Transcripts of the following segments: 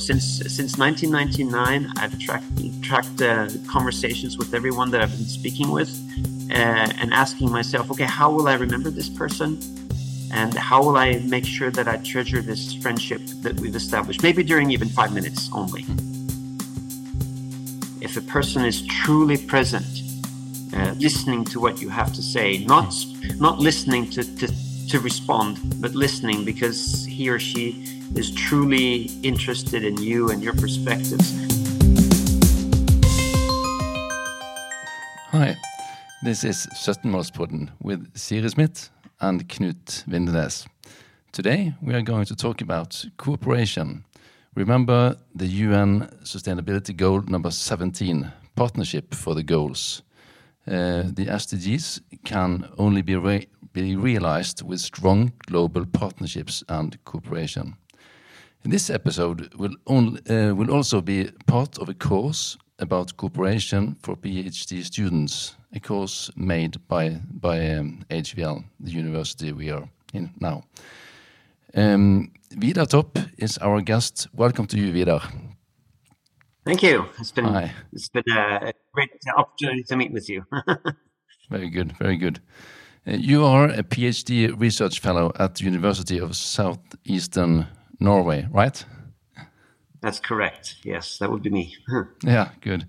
since since 1999, I've tracked tracked uh, conversations with everyone that I've been speaking with, uh, and asking myself, okay, how will I remember this person, and how will I make sure that I treasure this friendship that we've established? Maybe during even five minutes only. If a person is truly present, uh, listening to what you have to say, not not listening to, to to respond, but listening because he or she is truly interested in you and your perspectives. Hi, this is Søttenmålspodden with Siri Smith and Knut Vindenes. Today we are going to talk about cooperation. Remember the UN Sustainability Goal number 17, Partnership for the Goals. Uh, the SDGs can only be, re be realized with strong global partnerships and cooperation. This episode will, only, uh, will also be part of a course about cooperation for PhD students, a course made by, by um, HVL, the university we are in now. Um, Vidar Top is our guest. Welcome to you, Vidar. Thank you. It's been Hi. it's been a great opportunity to meet with you. very good, very good. Uh, you are a PhD research fellow at the University of Southeastern Norway, right? That's correct. Yes, that would be me. yeah, good.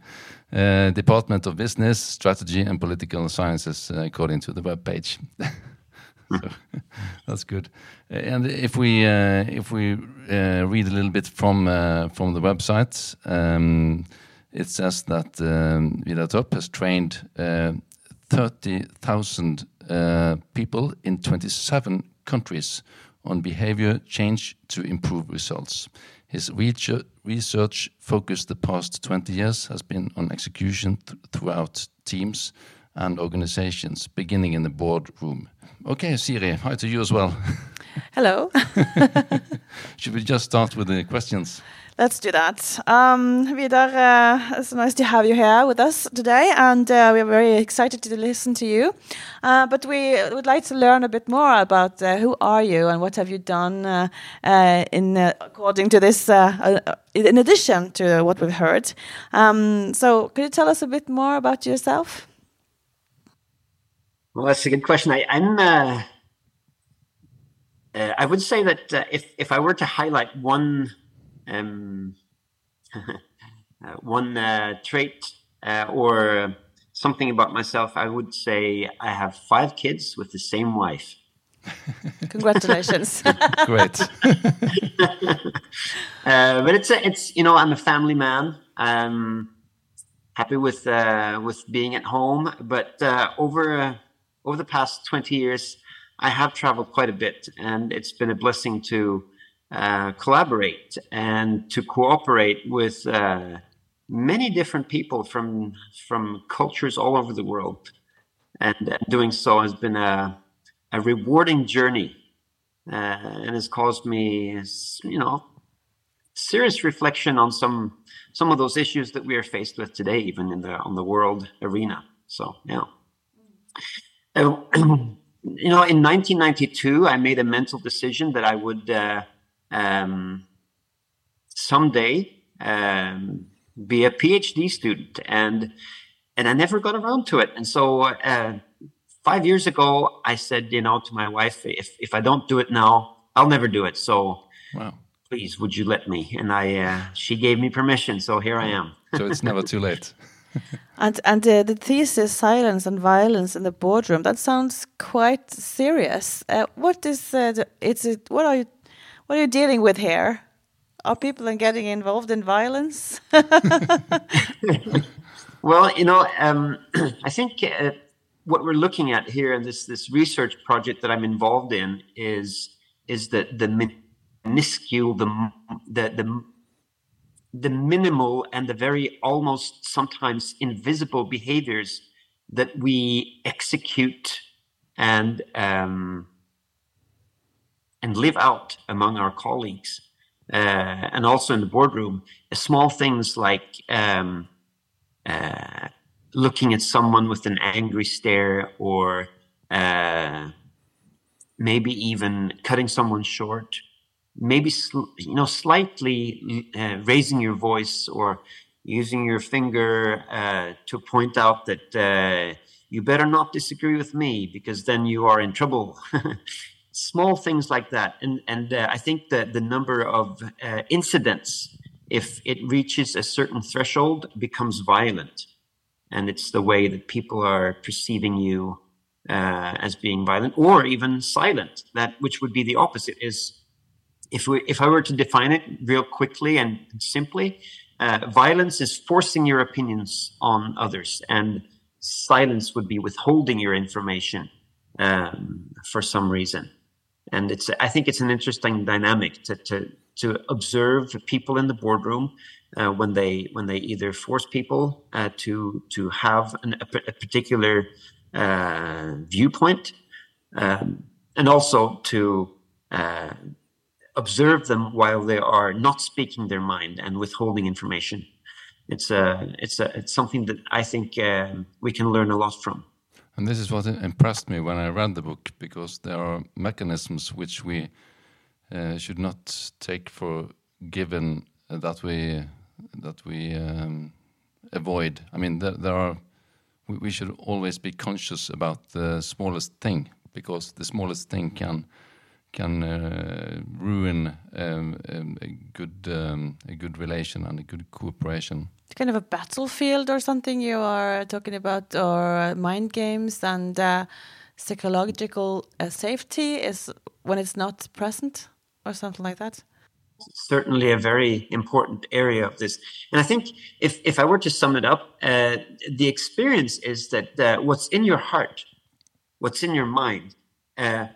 Uh, Department of Business, Strategy and Political Sciences, uh, according to the web page. so, that's good. Uh, and if we uh, if we uh, read a little bit from from the website, um, it says that um, Vidar has trained thirty thousand people in twenty seven countries on behavior change to improve results. His research focus the past 20 years has been on execution th throughout teams and organizations, beginning in the boardroom. Okay, Siri, hi to you as well. Hello. Should we just start with the questions? Let's do that. Um, Vidar, uh, it's nice to have you here with us today, and uh, we're very excited to listen to you. Uh, but we would like to learn a bit more about uh, who are you and what have you done uh, uh, in according to this. in addition to what we've heard, um, so could you tell us a bit more about yourself? Well, that's a good question. I, am I would say that if if I were to highlight one um, uh, one uh, trait uh, or something about myself, I would say I have five kids with the same wife. Congratulations! Great. uh, but it's a, it's you know I'm a family man. Um, happy with uh, with being at home, but uh, over uh, over the past twenty years, I have traveled quite a bit, and it's been a blessing to uh, collaborate and to cooperate with uh, many different people from from cultures all over the world, and doing so has been a a rewarding journey, uh, and has caused me, you know, serious reflection on some some of those issues that we are faced with today, even in the on the world arena. So yeah. Uh, you know, in 1992, I made a mental decision that I would uh, um, someday um, be a PhD student, and and I never got around to it. And so uh, five years ago, I said, you know, to my wife, if if I don't do it now, I'll never do it. So. Wow. Please, would you let me? And I, uh, she gave me permission, so here I am. so it's never too late. and and uh, the thesis silence and violence in the boardroom that sounds quite serious uh, what is uh, the, it's it, what are you what are you dealing with here? Are people getting involved in violence? well, you know, um, I think uh, what we're looking at here in this this research project that I'm involved in is is the the minuscule, the the the the minimal and the very almost sometimes invisible behaviors that we execute and um, and live out among our colleagues uh, and also in the boardroom small things like um, uh, looking at someone with an angry stare or uh, maybe even cutting someone short maybe you know slightly uh, raising your voice or using your finger uh, to point out that uh, you better not disagree with me because then you are in trouble. Small things like that, and and uh, I think that the number of uh, incidents, if it reaches a certain threshold, becomes violent, and it's the way that people are perceiving you uh, as being violent or even silent. That which would be the opposite is. If, we, if I were to define it real quickly and simply, uh, violence is forcing your opinions on others, and silence would be withholding your information um, for some reason. And it's I think it's an interesting dynamic to to, to observe people in the boardroom uh, when they when they either force people uh, to to have an, a, a, particular uh, viewpoint, um, and also to uh, observe them while they are not speaking their mind and withholding information. It's a, it's a, it's something that I think uh, we can learn a lot from. And this is what impressed me when I read the book, because there are mechanisms which we uh, should not take for given that we that we um, avoid. I mean, there, there are. We, we should always be conscious about the smallest thing, because the smallest thing can can uh, ruin um, um, a good um, a good relation and a good cooperation. It's kind of a battlefield or something you are talking about, or mind games and uh, psychological uh, safety is when it's not present, or something like that. Certainly, a very important area of this, and I think if if I were to sum it up, uh, the experience is that uh, what's in your heart, what's in your mind uh,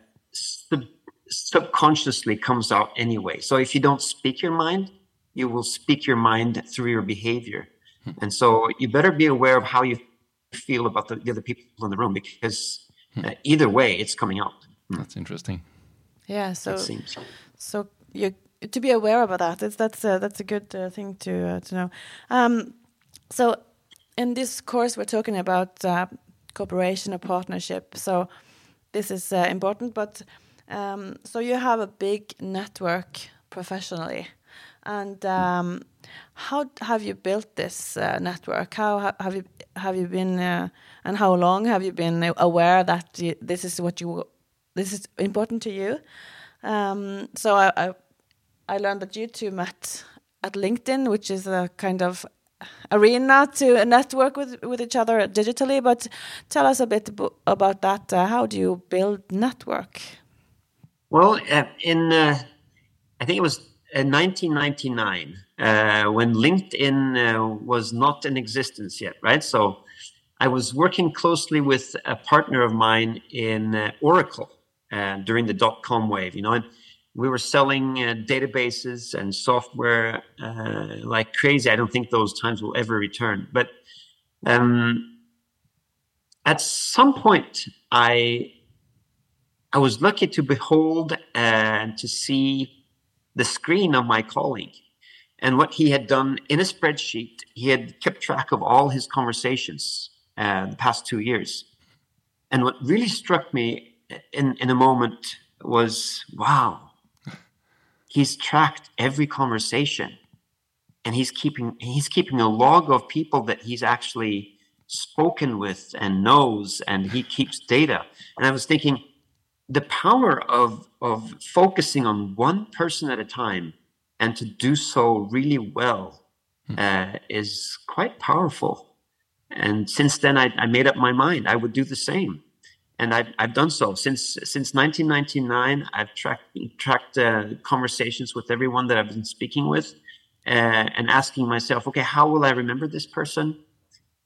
subconsciously comes out anyway. So if you don't speak your mind, you will speak your mind through your behavior. Hmm. And so you better be aware of how you feel about the, the other people in the room because hmm. uh, either way, it's coming out. Hmm. That's interesting. Yeah. So, so you to be aware about that. It's, that's a, that's a good uh, thing to uh, to know. Um, so in this course, we're talking about uh, cooperation or partnership. So this is uh, important, but um, so you have a big network professionally, and um, how have you built this uh, network? How have you have you been, uh, and how long have you been aware that you, this is what you this is important to you? Um, so I, I I learned that you two met at LinkedIn, which is a kind of arena to network with with each other digitally. But tell us a bit about that. Uh, how do you build network? Well, uh, in uh, I think it was in uh, 1999 uh, when LinkedIn uh, was not in existence yet, right? So I was working closely with a partner of mine in uh, Oracle during the dot com wave, you know, and we were selling databases and software like crazy. I don't think those times will ever return, but um, at some point I I was lucky to behold and to see the screen of my colleague and what he had done in a spreadsheet. He had kept track of all his conversations uh, the past two years. And what really struck me in, in a moment was wow, he's tracked every conversation and he's keeping he's keeping a log of people that he's actually spoken with and knows and he keeps data and i was thinking the power of of focusing on one person at a time and to do so really well hmm. uh, is quite powerful. And since then, I, I, made up my mind I would do the same, and I've, I've done so since since 1999. I've tracked tracked uh, conversations with everyone that I've been speaking with, uh, and asking myself, okay, how will I remember this person?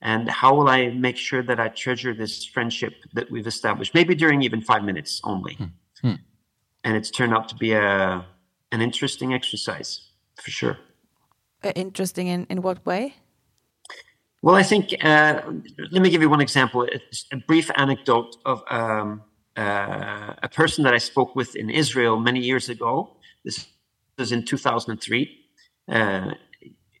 And how will i make sure that i treasure this friendship that we've established? Maybe during even five minutes only. Hmm. Hmm. and it's turned out to be a an interesting exercise for sure. Uh, interesting in in what way? Well i think uh, let me give you one example. It's a brief anecdote of um, uh, a person that i spoke with in israel many years ago. This was in 2003 uh,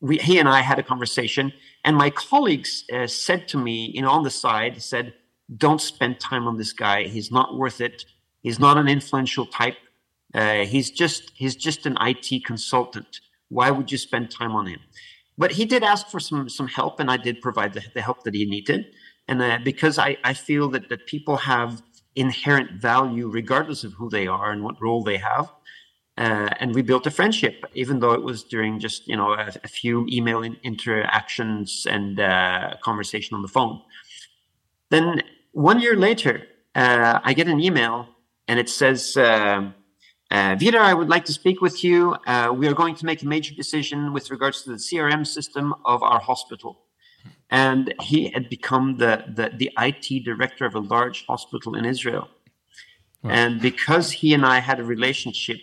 we, he and i had a conversation and my colleagues uh, said to me, you know, on the side, said, "Don't spend time on this guy. He's not worth it. He's not an influential type. Uh, he's just he's just an IT consultant. Why would you spend time on him? But he did ask for some some help, and I did provide the, the help that he needed. And uh, because I, I feel that that people have inherent value regardless of who they are and what role they have. Uh, and we built a friendship, even though it was during just you know a, a few email in, interactions and uh, conversation on the phone. Then one year later, uh, I get an email and it says, uh, uh, Vidar, I would like to speak with you. Uh, we are going to make a major decision with regards to the CRM system of our hospital. And he had become the, the, the IT director of a large hospital in Israel. And because he and I had a relationship,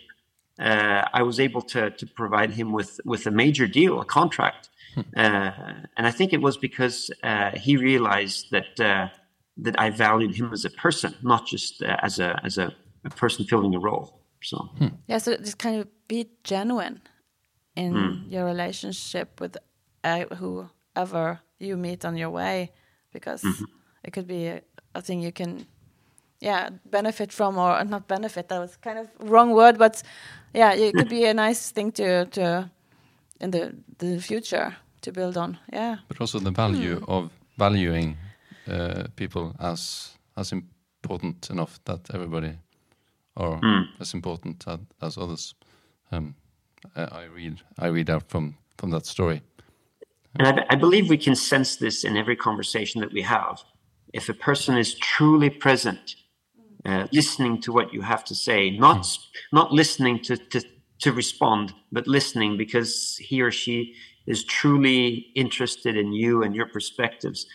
uh, I was able to, to provide him with, with a major deal, a contract. Hmm. Uh, and I think it was because uh, he realized that uh, that I valued him as a person, not just uh, as a as a, a, person filling a role. So hmm. yeah, so just kind of be genuine in hmm. your relationship with uh, whoever you meet on your way, because mm -hmm. it could be a, a, thing you can, yeah, benefit from or not benefit. That was kind of wrong word, but yeah, it could be a nice thing to to in the the future to build on. Yeah, but also the value hmm. of valuing uh, people as as important enough that everybody are mm. as important as, as others. Um, I read I read out from from that story. And I, I, believe we can sense this in every conversation that we have. If a person is truly present, uh, listening to what you have to say, not mm. not listening to, to to respond, but listening because he or she is truly interested in you and your perspectives,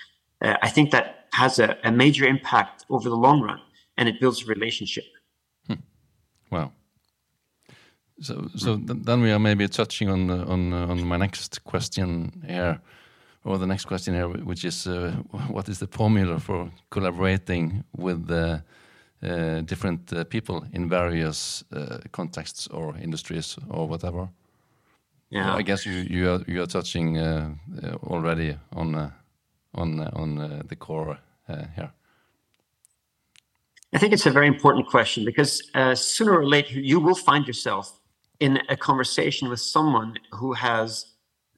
uh, I think that has a, a, major impact over the long run, and it builds a relationship. Hmm. Wow. So, so th then we are maybe touching on uh, on uh, on my next question here, or the next question here, which is uh, what is the formula for collaborating with uh, different uh, people in various contexts or industries or whatever? Yeah, I guess you you are you are touching already on on on uh, the core uh, here? I think it's a very important question because uh, sooner or later you will find yourself in a conversation with someone who has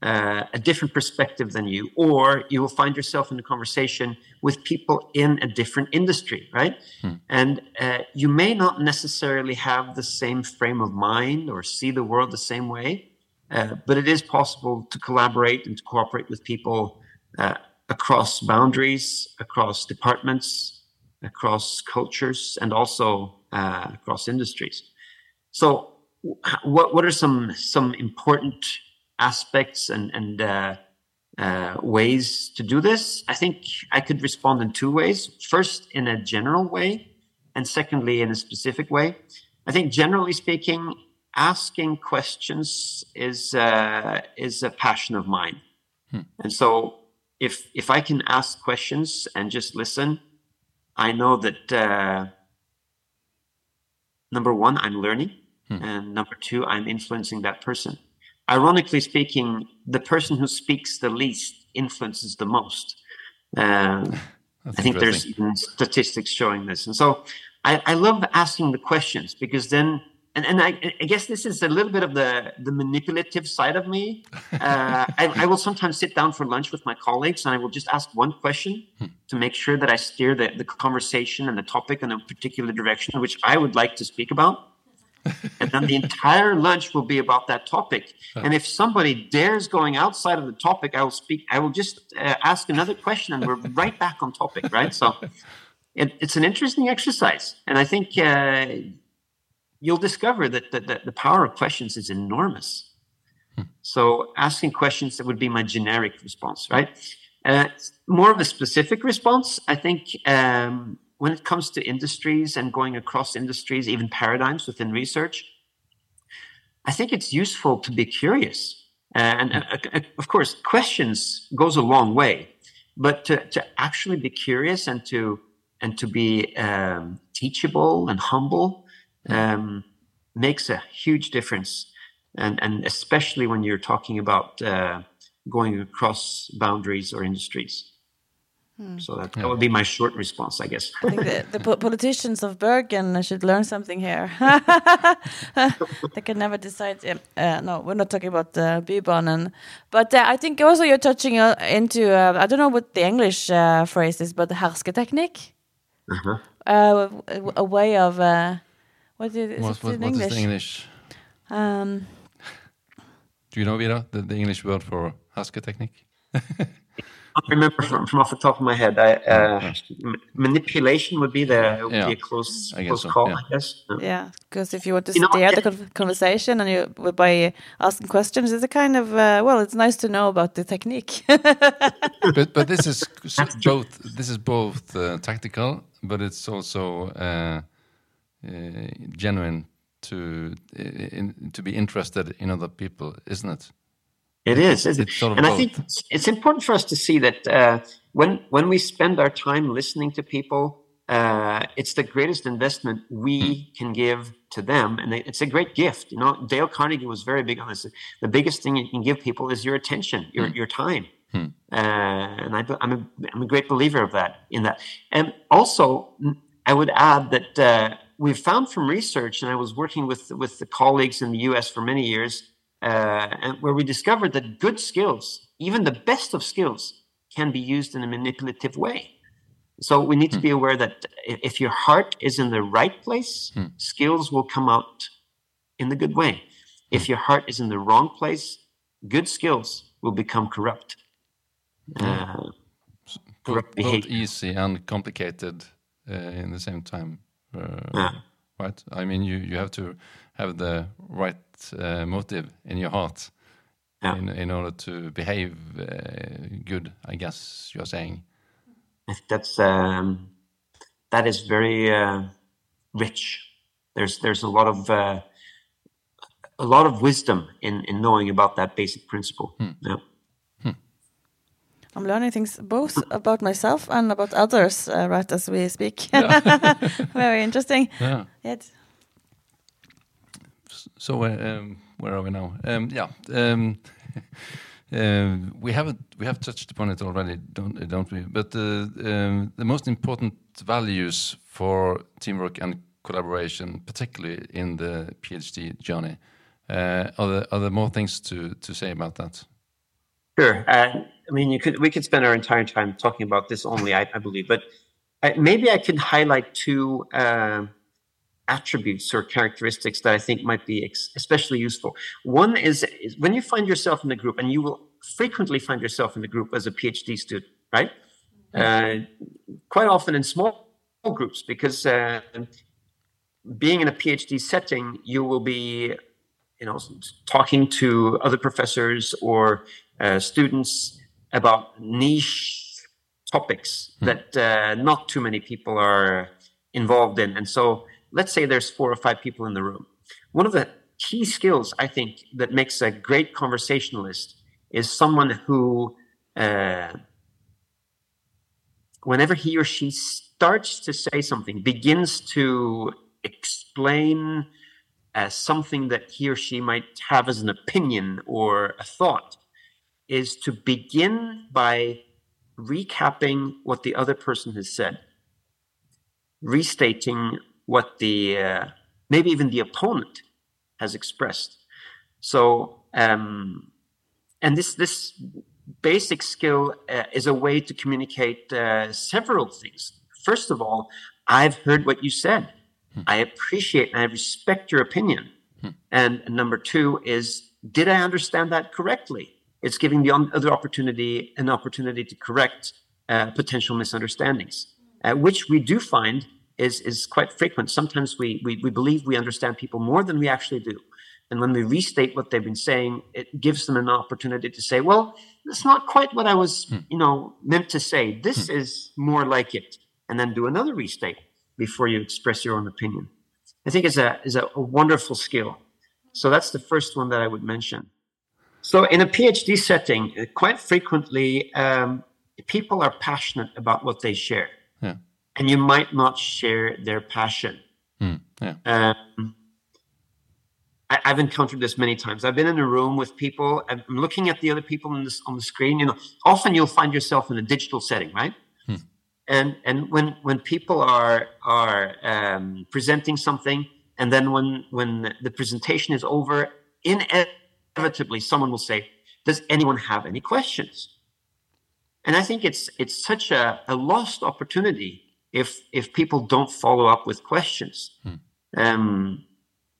uh, a different perspective than you, or you will find yourself in a conversation with people in a different industry, right? Hmm. And uh, you may not necessarily have the same frame of mind or see the world the same way, uh, but it is possible to collaborate and to cooperate with people across boundaries, across departments, across cultures, and also uh, across industries. So, what what are some some important aspects and and uh, uh, ways to do this? I think I could respond in two ways. First, in a general way, and secondly, in a specific way. I think, generally speaking, asking questions is uh, is a passion of mine, hmm. and so if if I can ask questions and just listen, I know that uh, number one, I'm learning, hmm. and number two, I'm influencing that person. Ironically speaking, the person who speaks the least influences the most. Uh, I think there's even statistics showing this, and so I, I love asking the questions because then and, and I, I, guess this is a little bit of the, the manipulative side of me. Uh, I, I, will sometimes sit down for lunch with my colleagues and I will just ask one question hmm. to make sure that I steer the, the conversation and the topic in a particular direction, which I would like to speak about. And then the entire lunch will be about that topic. And if somebody dares going outside of the topic, I will speak. I will just uh, ask another question, and we're right back on topic, right? So it, it's an interesting exercise, and I think uh, you'll discover that the, the, the power of questions is enormous. Hmm. So asking questions that would be my generic response, right? Uh, more of a specific response, I think um, when it comes to industries and going across industries, even paradigms within research, I think it's useful to be curious. Uh, and uh, uh, of course, questions goes a long way, but to, to actually be curious and to and to be um, teachable and humble um, makes a huge difference. And, and especially when you're talking about uh, going across boundaries or industries. So that, that would be my short response, I guess. I think the, the po- politicians of Bergen should learn something here. they can never decide. Uh, no, we're not talking about uh, Bybanen. But uh, I think also you're touching uh, into, uh, I don't know what the English uh, phrase is, but the hersketeknikk. Uh-huh. Uh, a, a way of, uh, what is, is What, it what, in what is English? the English? Um, Do you know, Vidar, the, the English word for herske technique? I remember from, from off the top of my head. I, uh, m- manipulation would be the would Yeah, be a close I close so, call, yeah. I guess. Yeah. yeah, because if you want to You know, steer the yeah. conversation and you by asking questions, it's a kind of uh, well, it's nice to know about the technique. but but this is both this is both uh, tactical, but it's also uh, uh, genuine to in, to be interested in other people, isn't it? It is, isn't it? Sort of and I think it's, important for us to see that uh, when when we spend our time listening to people, uh, it's the greatest investment we Hmm. can give to them, and it- it's a great gift. You know, Dale Carnegie was very big on this. The biggest thing you can give people is your attention, your Hmm. your time. Uh, and I, I'm a I'm a great believer of that. In that, and also mm, I would add that uh, we've found from research, and I was working with with the colleagues in the U.S. for many years, uh, and where we discovered that good skills, even the best of skills, can be used in a manipulative way. So we need to be aware that if your heart is in the right place, skills will come out in the good way. If your heart is in the wrong place, good skills will become corrupt. Uh, Both, corrupt both behavior. easy and complicated uh, in the same time, uh, Yeah. Right? I mean, you you have to have the right uh, motive in your heart Yeah. in in order to behave uh, good. I guess you're saying. That's um, that is very uh, rich. There's there's a lot of uh, a lot of wisdom in in knowing about that basic principle. Yeah. I'm learning things both about myself and about others uh, right as we speak. Very interesting. Yeah. It's, So uh, um, where are we now? Um, yeah, um, um, we haven't we have touched upon it already, don't don't we? But uh, um, the most important values for teamwork and collaboration, particularly in the PhD journey, uh, are there are there more things to to say about that? Sure. I mean, you could we could spend our entire time talking about this only, I, I believe, but uh, maybe I could highlight two uh, attributes or characteristics that I think might be ex- especially useful. One is, is when you find yourself in a group, and you will frequently find yourself in the group as a PhD student, right? Uh, quite often in small groups, because uh, being in a PhD setting, you will be you know, talking to other professors or uh, students about niche topics that uh, not too many people are involved in. And so, let's say there's four or five people in the room. One of the key skills I think that makes a great conversationalist is someone who, uh, whenever he or she starts to say something, begins to explain as something that he or she might have as an opinion or a thought is to begin by recapping what the other person has said, restating what the uh, maybe even the opponent has expressed. So, um, and this this basic skill uh, is a way to communicate uh, several things. First of all, I've heard what you said. I appreciate and I respect your opinion. And number two is, did I understand that correctly? It's giving the other opportunity an opportunity to correct uh, potential misunderstandings, uh, which we do find is is quite frequent. Sometimes we, we we believe we understand people more than we actually do, and when we restate what they've been saying, it gives them an opportunity to say, "Well, that's not quite what I was, you know, meant to say. This is more like it," and then do another restate before you express your own opinion. I think is a is a, a wonderful skill. So that's the first one that I would mention. So in a PhD setting, uh, quite frequently um, people are passionate about what they share, Yeah. and you might not share their passion. Hmm, yeah. Um, I, I've encountered this many times. I've been in a room with people. and I'm looking at the other people on this on the screen. You know, often you'll find yourself in a digital setting, right? and and when when people are are um, presenting something, and then when when the presentation is over, inevitably someone will say, "Does anyone have any questions?" And I think it's it's such a, a lost opportunity if if people don't follow up with questions. Hmm. Um,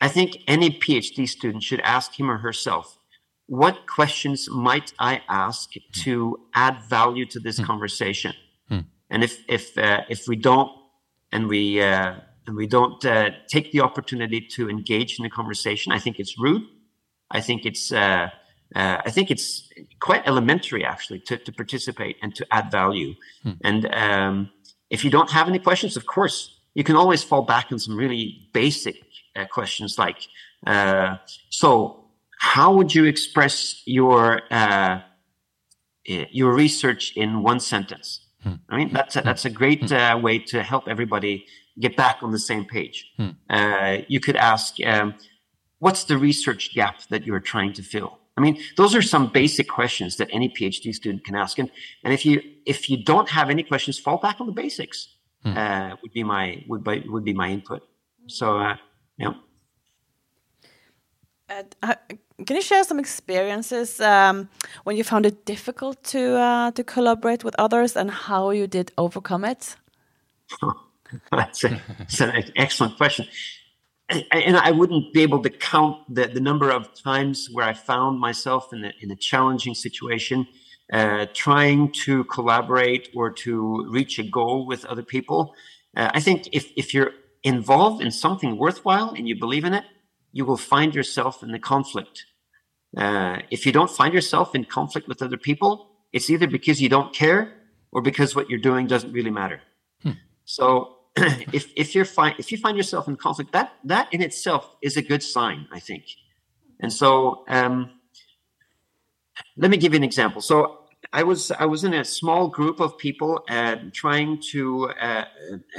I think any PhD student should ask him or herself, what questions might I ask hmm. to add value to this hmm. conversation? Hmm. And if if uh, if we don't and we uh, and we don't uh, take the opportunity to engage in the conversation, I think it's rude. I think it's uh, uh, I think it's quite elementary actually to, to participate and to add value. Hmm. And um, if you don't have any questions, of course, you can always fall back on some really basic uh, questions like, uh, so how would you express your uh, your research in one sentence? Hmm. I mean, that's a, that's a great hmm. uh, way to help everybody get back on the same page. Hmm. Uh, you could ask, um, what's the research gap that you're trying to fill? I mean, those are some basic questions that any PhD student can ask. And, and if you if you don't have any questions, fall back on the basics. Hmm. Uh, would be my would be would be my input. So uh, yeah. Uh, can you share some experiences um, when you found it difficult to uh, to collaborate with others and how you did overcome it? that's, a, that's an excellent question and I wouldn't be able to count the, the number of times where I found myself in a, in a challenging situation, uh, trying to collaborate or to reach a goal with other people. Uh, I think if, if you're involved in something worthwhile and you believe in it, you will find yourself in the conflict. Uh, if you don't find yourself in conflict with other people, it's either because you don't care or because what you're doing doesn't really matter. Hmm. So if if you're if you find yourself in conflict, that that in itself is a good sign, I think. And so, um, let me give you an example. So I was I was in a small group of people uh, trying to uh,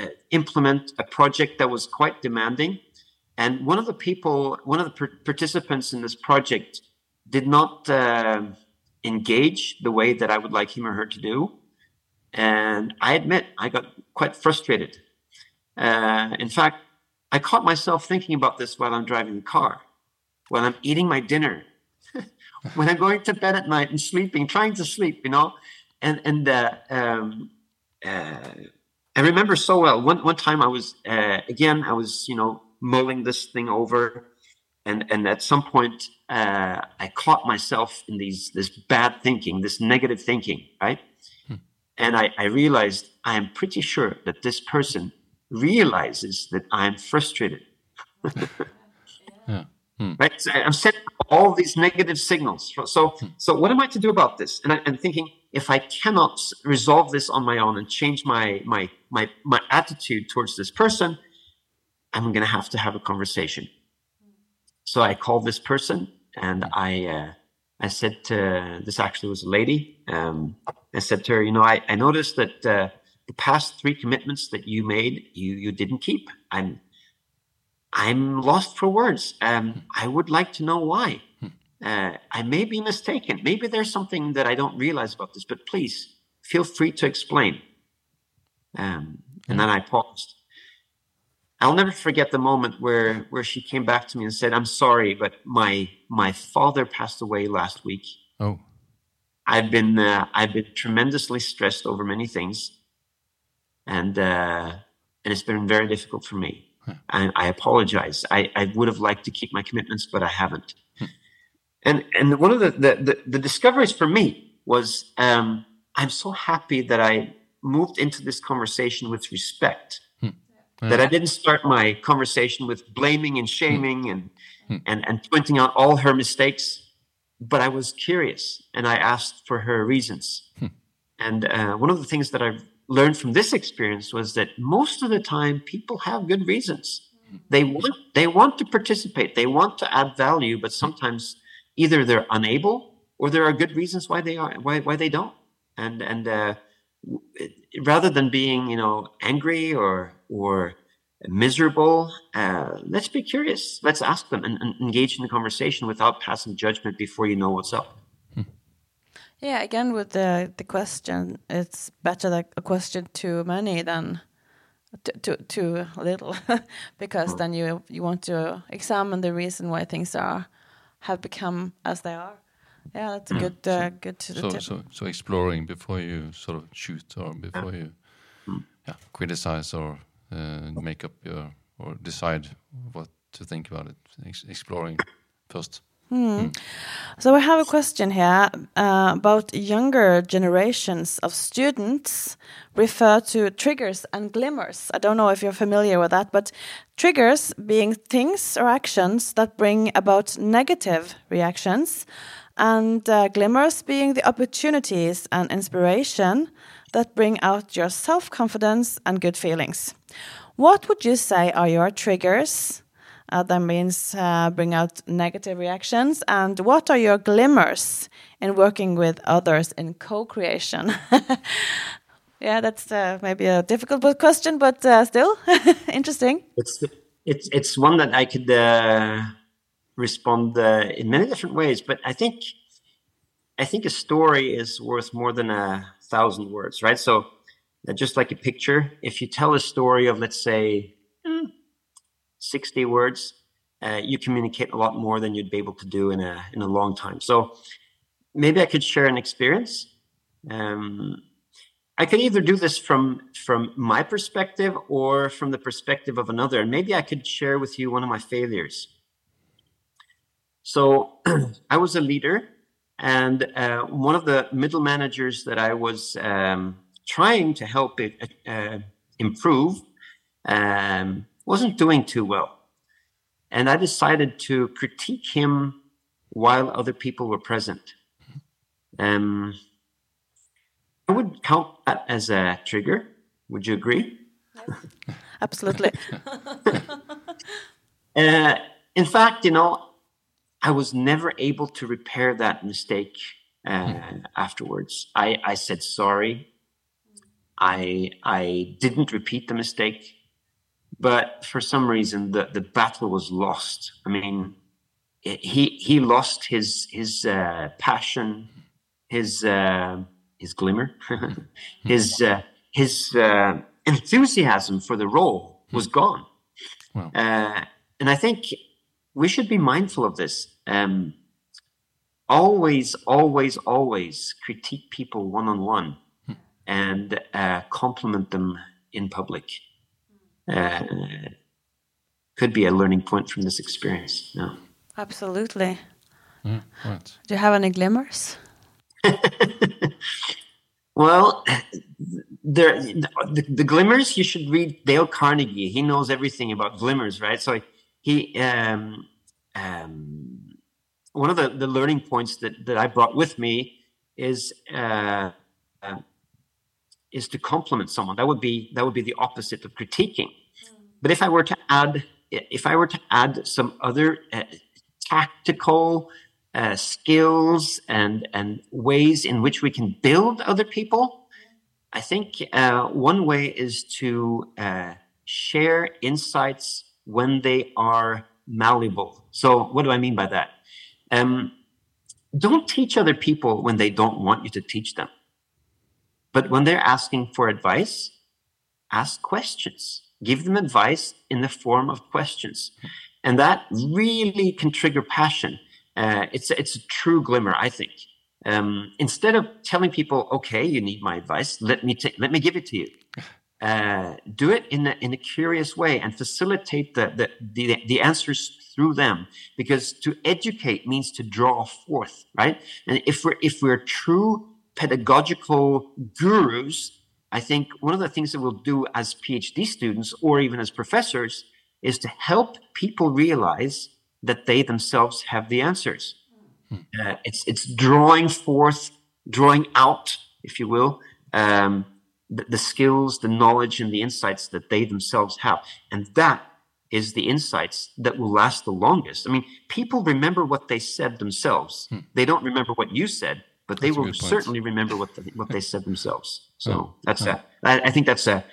uh, implement a project that was quite demanding, and one of the people, one of the participants in this project, did not uh, engage the way that I would like him or her to do, and I admit I got quite frustrated uh, in fact, I caught myself thinking about this while I'm driving the car, while I'm eating my dinner, when I'm going to bed at night and sleeping, trying to sleep, you know. And and uh, um, uh, I remember so well. One one time I was uh, again I was you know mulling this thing over, and and at some point uh, I caught myself in these this bad thinking, this negative thinking, right? Hmm. And I, I realized I am pretty sure that this person realizes that I'm frustrated. yeah. Hmm. Right? So I'm sending all these negative signals. So, hmm. so what am I to do about this? And I, am thinking, if I cannot resolve this on my own and change my my my my attitude towards this person, I'm going to have to have a conversation. So I called this person and hmm. I uh, I said to this actually was a lady. Um, I said to her, you know, I, I noticed that uh, the past three commitments that you made, you you didn't keep. I'm I'm lost for words. Um, I would like to know why. Hmm. Uh, I may be mistaken. Maybe there's something that I don't realize about this, but please feel free to explain. Um, and then I paused. I'll never forget the moment where where she came back to me and said, "I'm sorry, but my my father passed away last week. Oh, I've been uh, I've been tremendously stressed over many things and uh, and it's been very difficult for me. Hmm. And I apologize. I, I would have liked to keep my commitments, but I haven't. Hmm. And and one of the the, the, the discoveries for me was um, I'm so happy that I moved into this conversation with respect. Hmm. That I didn't start my conversation with blaming and shaming and, and and pointing out all her mistakes, but I was curious and I asked for her reasons. And uh, one of the things that I've learned from this experience was that most of the time people have good reasons. They want they want to participate, they want to add value, but sometimes either they're unable or there are good reasons why they are why why they don't. And and uh, rather than being you know angry or or miserable, uh, let's be curious. Let's ask them and, and engage in the conversation without passing judgment before you know what's up. Yeah, again with the the question, it's better like a question too many than too too little, because then you you want to examine the reason why things are have become as they are. Yeah, that's a Mm. good uh, good to So, tip. so, so exploring before you sort of shoot or before you yeah, criticize or uh, make up your or decide what to think about it. Ex exploring first. So we have a question here uh, about younger generations of students refer to triggers and glimmers. I don't know if you're familiar with that, but triggers being things or actions that bring about negative reactions, and uh, glimmers being the opportunities and inspiration that bring out your self confidence and good feelings. What would you say are your triggers? Uh, that means uh, bring out negative reactions. And what are your glimmers in working with others in co-creation? yeah, that's uh, maybe a difficult question, but uh, still interesting. It's it's it's one that I could uh, respond uh, in many different ways, but I think I think a story is worth more than a thousand words, right? So, just like a picture, if you tell a story of let's say mm, sixty words, uh, you communicate a lot more than you'd be able to do in a in a long time. So, maybe I could share an experience. Um, I could either do this from from my perspective or from the perspective of another, and maybe I could share with you one of my failures. So I was a leader, and uh, one of the middle managers that I was um, trying to help it uh, improve um, wasn't doing too well, and I decided to critique him while other people were present. Um, I would count that as a trigger. Would you agree? Absolutely. Uh, in fact, you know, I was never able to repair that mistake uh, afterwards. I, I said sorry. I I didn't repeat the mistake, but for some reason the, the battle was lost. I mean, it, he he lost his his uh, passion, his uh, his glimmer, his uh, his uh, enthusiasm for the role was gone. Wow. Uh, and I think we should be mindful of this. Um, always, always, always critique people one on one and uh, compliment them in public. Uh, could be a learning point from this experience. No. Absolutely. Yeah, right. Do you have any glimmers? Well, there the, the glimmers. You should read Dale Carnegie. He knows everything about glimmers, right? So he um, um, one of the, the learning points that, that I brought with me is uh, uh, is to compliment someone. That would be that would be the opposite of critiquing. But if I were to add if I were to add some other uh, tactical uh, skills and and ways in which we can build other people, I think uh, one way is to uh, share insights when they are malleable. So, what do I mean by that? Um, don't teach other people when they don't want you to teach them. But when they're asking for advice, ask questions. Give them advice in the form of questions. And that really can trigger passion. Uh, it's, it's a true glimmer, I think. Um, instead of telling people, okay, you need my advice, let me, ta- let me give it to you. Uh, do it in a, in a curious way and facilitate the, the, the, the answers through them because to educate means to draw forth right and if we're if we're true pedagogical gurus i think one of the things that we'll do as phd students or even as professors is to help people realize that they themselves have the answers uh, it's it's drawing forth drawing out if you will um, the, the skills, the knowledge, and the insights that they themselves have. And that is the insights that will last the longest. I mean, people remember what they said themselves. They don't remember what you said, but they That's will certainly remember what the, what they said themselves. So Oh, that's a. I, I think that's a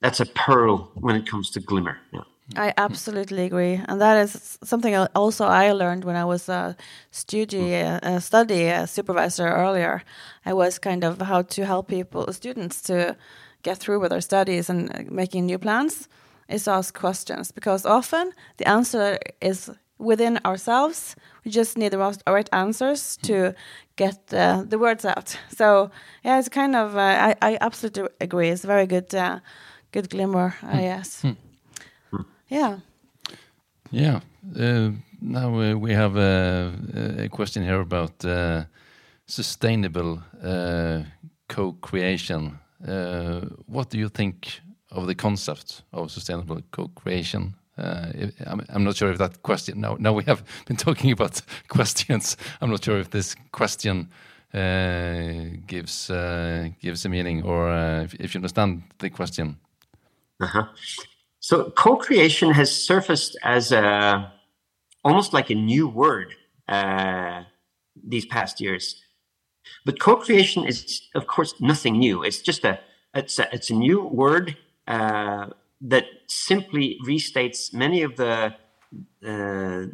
that's a pearl when it comes to glimmer. Yeah. I absolutely agree, and that is something also I learned when I was a study a study supervisor earlier. I was kind of how to help people, students, to get through with their studies and uh, making new plans is ask questions because often the answer is within ourselves. We just need the right answers to get uh, the words out. So yeah, it's kind of uh, I, I absolutely agree. It's a very good uh, good glimmer. Uh, yes. Hmm. Yeah. Yeah. Uh, now uh, we have a, a, question here about uh, sustainable uh, co-creation. Uh, what do you think of the concept of sustainable co-creation? Uh, I'm, I'm, not sure if that question. Now, now we have been talking about questions. I'm not sure if this question gives gives a meaning, or if, if, you understand the question. Uh -huh. So co-creation has surfaced as a almost like a new word uh, these past years. But co-creation is, of course, nothing new. It's just a it's a, it's a new word uh, that simply restates many of the, uh,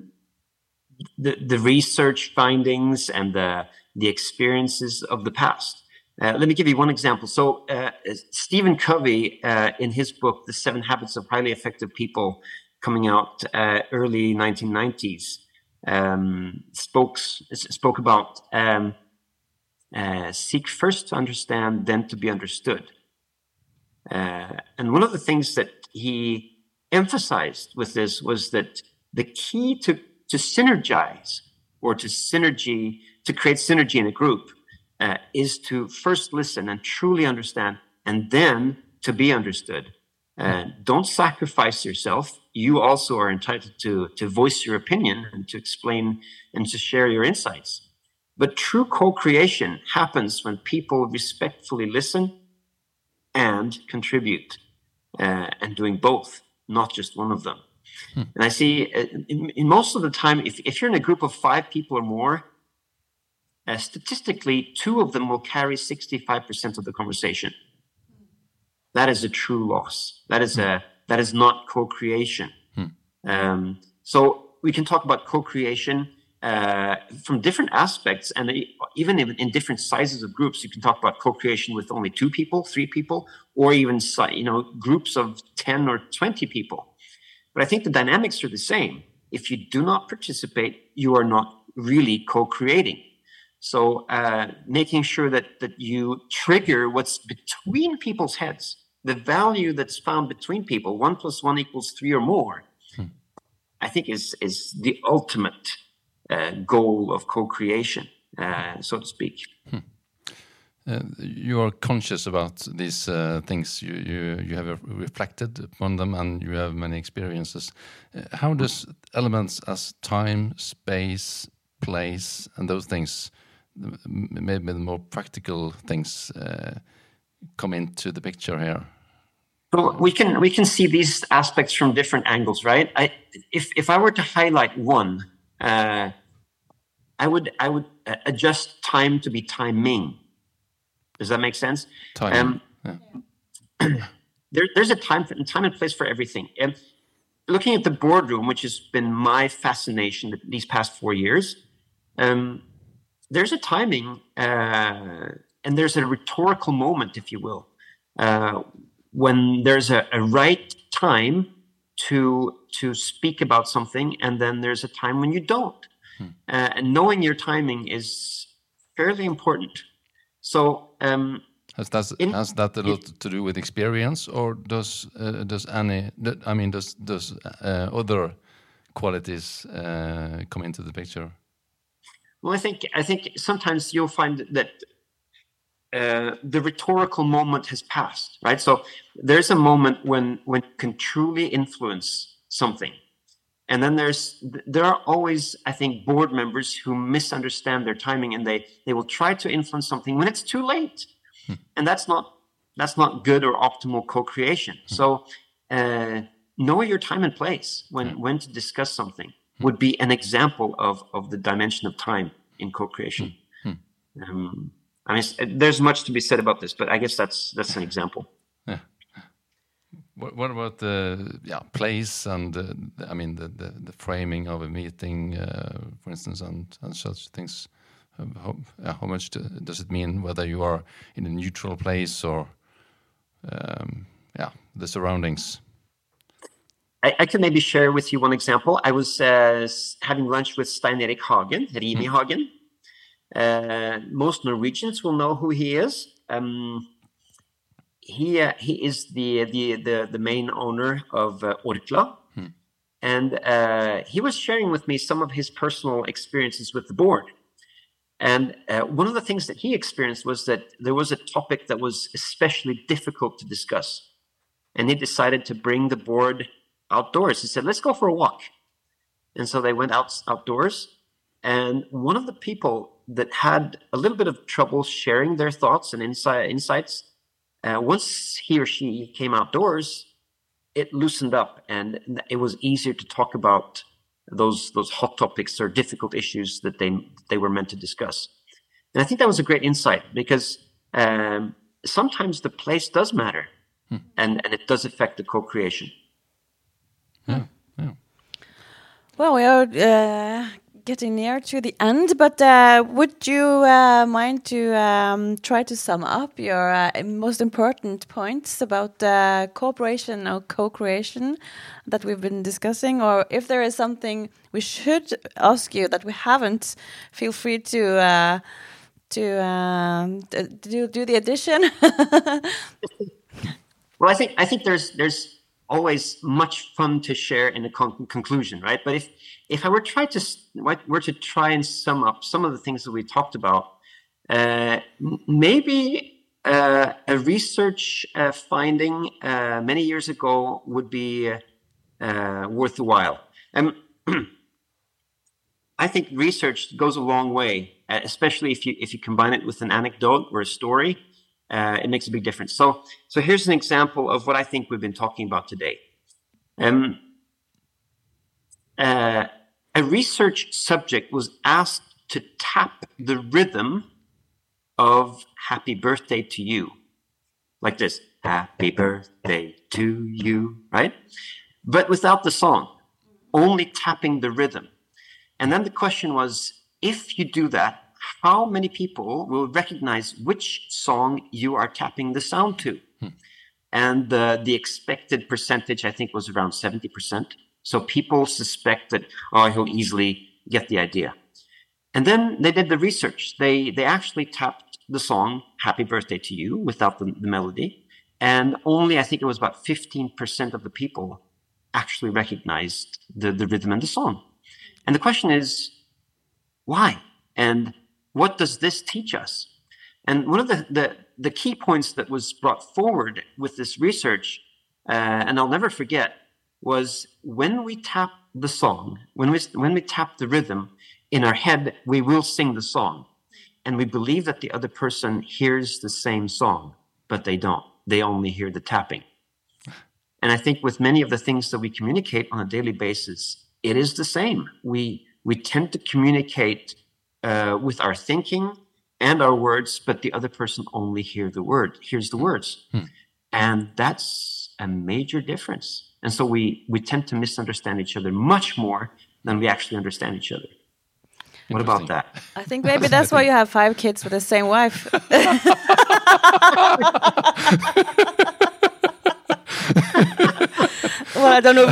the the research findings and the the experiences of the past. Uh, let me give you one example. So, uh, Stephen Covey, uh, in his book, The Seven Habits of Highly Effective People, coming out uh, early 1990s, um, spoke, spoke about um, uh, seek first to understand, then to be understood. Uh, and one of the things that he emphasized with this was that the key to, to synergize or to synergy, to create synergy in a group uh, is to first listen and truly understand, and then to be understood. Uh, don't sacrifice yourself. You also are entitled to, to voice your opinion and to explain and to share your insights. But true co creation happens when people respectfully listen and contribute, uh, and doing both, not just one of them. Hmm. And I see uh, in, in, most of the time, if, if you're in a group of five people or more, uh, statistically, two of them will carry 65% of the conversation. That is a true loss. That is a that is not co-creation. Hmm. Um, so we can talk about co-creation uh, from different aspects, and even in, in, different sizes of groups. You can talk about co-creation with only two people, three people, or even you know groups of ten or twenty people. But I think the dynamics are the same. If you do not participate, you are not really co-creating. So uh, making sure that that you trigger what's between people's heads, the value that's found between people, one plus one equals three or more, hmm. I think is is the ultimate goal of co-creation, uh, so to speak. Hmm. Uh, you are conscious about these uh, things. You, you you have reflected upon them, and you have many experiences. Uh, how does elements as time, space, place, and those things maybe the more practical things uh, come into the picture here? Well, we can we can see these aspects from different angles, right? I, if if I were to highlight one, uh, I would I would uh, adjust time to be timing. Does that make sense? Time. Um, yeah. there, there's a time for, time and place for everything. And looking at the boardroom, which has been my fascination these past four years, um, there's a timing uh, and there's a rhetorical moment, if you will, uh, when there's a, a, right time to to speak about something, and then there's a time when you don't. Hmm. Uh, and knowing your timing is fairly important. So. Um, has that in, has that a lot it, to do with experience, or does uh, does any? I mean, does does uh, other qualities uh, come into the picture? Well, I think I think sometimes you'll find that uh, the rhetorical moment has passed, right? So there's a moment when when you can truly influence something, and then there's there are always I think board members who misunderstand their timing and they they will try to influence something when it's too late, hmm. and that's not that's not good or optimal co-creation. Hmm. So uh, know your time and place when hmm. when to discuss something would be an example of, of the dimension of time in co-creation. Mm-hmm. Um, I mean, there's much to be said about this, but I guess that's that's an example. What, what about the yeah place and uh, I mean the, the, the framing of a meeting, uh, for instance, and, and such things? How, how much does it mean whether you are in a neutral place or um, yeah the surroundings? I, I, can maybe share with you one example. I was uh, having lunch with Stein Erik Hagen, Rimi mm. Hagen. Uh, most Norwegians will know who he is. Um, he uh, he is the, the the the main owner of uh, Orkla, hmm. and uh, he was sharing with me some of his personal experiences with the board. And uh, one of the things that he experienced was that there was a topic that was especially difficult to discuss, and he decided to bring the board outdoors. He said, "Let's go for a walk," and so they went out outdoors. And one of the people that had a little bit of trouble sharing their thoughts and insight, insights uh, once he or she came outdoors, it loosened up and it was easier to talk about those those hot topics or difficult issues that they they were meant to discuss. And I think that was a great insight because um, sometimes the place does matter, hmm. and and it does affect the co-creation. Yeah, yeah. Well, we are uh, getting near to the end, but uh, would you uh, mind to um, try to sum up your uh, most important points about uh, cooperation or co-creation that we've been discussing, or if there is something we should ask you that we haven't, feel free to uh, to um, do do the addition. well, I think I think there's there's always much fun to share in the con conclusion, right? But if if I were try to were to try and sum up some of the things that we talked about, uh, maybe uh, a research uh, finding uh, many years ago would be uh, worth a. And I think research goes a long way, uh, especially if you if you combine it with an anecdote or a story. it makes a big difference. So, so here's an example of what I think we've been talking about today. Um, uh, a research subject was asked to tap the rhythm of happy birthday to you. Like this happy birthday to you right? But without the song only tapping the rhythm. And then the question was if you do that how many people will recognize which song you are tapping the sound to? Hmm. and the, the expected percentage i think was around 70% so people suspect that, oh, he'll easily get the idea. And then they did the research. They, they actually tapped the song Happy Birthday to You without the, the melody. And only, I think it was about 15% of the people actually recognized the, the rhythm and the song. And the question is, why? And what does this teach us? And one of the, the, the key points that was brought forward with this research, uh, and I'll never forget, was when we tap the song, when we, when we tap the rhythm in our head, we will sing the song. And we believe that the other person hears the same song, but they don't. They only hear the tapping. And I think with many of the things that we communicate on a daily basis, it is the same. We, we tend to communicate uh, with our thinking and our words, but the other person only hear the word, hears the words. Hmm. And that's a major difference. And so we, we tend to misunderstand each other much more than we actually understand each other. What about that? I think maybe that's why you have five kids with the same wife. well, I don't know.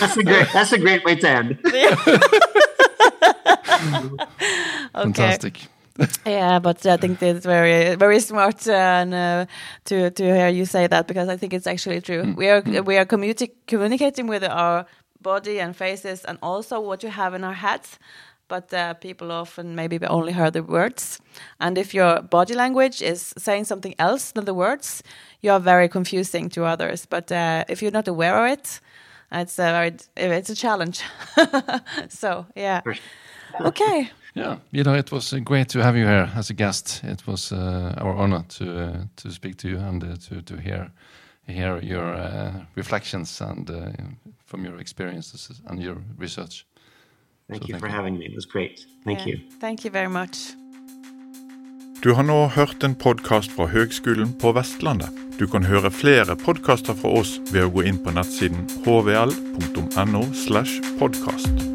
that's a great. That's a great way to end. okay. Fantastic. Yeah, but I think it's very very smart and uh, to to hear you say that because I think it's actually true. Mm. We are mm. we are communi communicating with our body and faces and also what you have in our heads. But uh, people often maybe only hear the words, and if your body language is saying something else than the words, you are very confusing to others. But uh, if you're not aware of it, it's a very it's a challenge. so yeah, okay. Yeah, you know, it was uh, great to have you here as a guest. It was uh, our honor to uh, to speak to you and uh, to to hear hear your uh, reflections and uh, from your experiences and your research. Thank so you thank for you. having me. It was great. Thank yeah, you. Thank you very much. Du har nå hørt en podkast fra Høgskolen på Vestlandet. Du kan høre flere podkaster fra oss ved å gå inn på nettsiden hvl.no. slash podkast.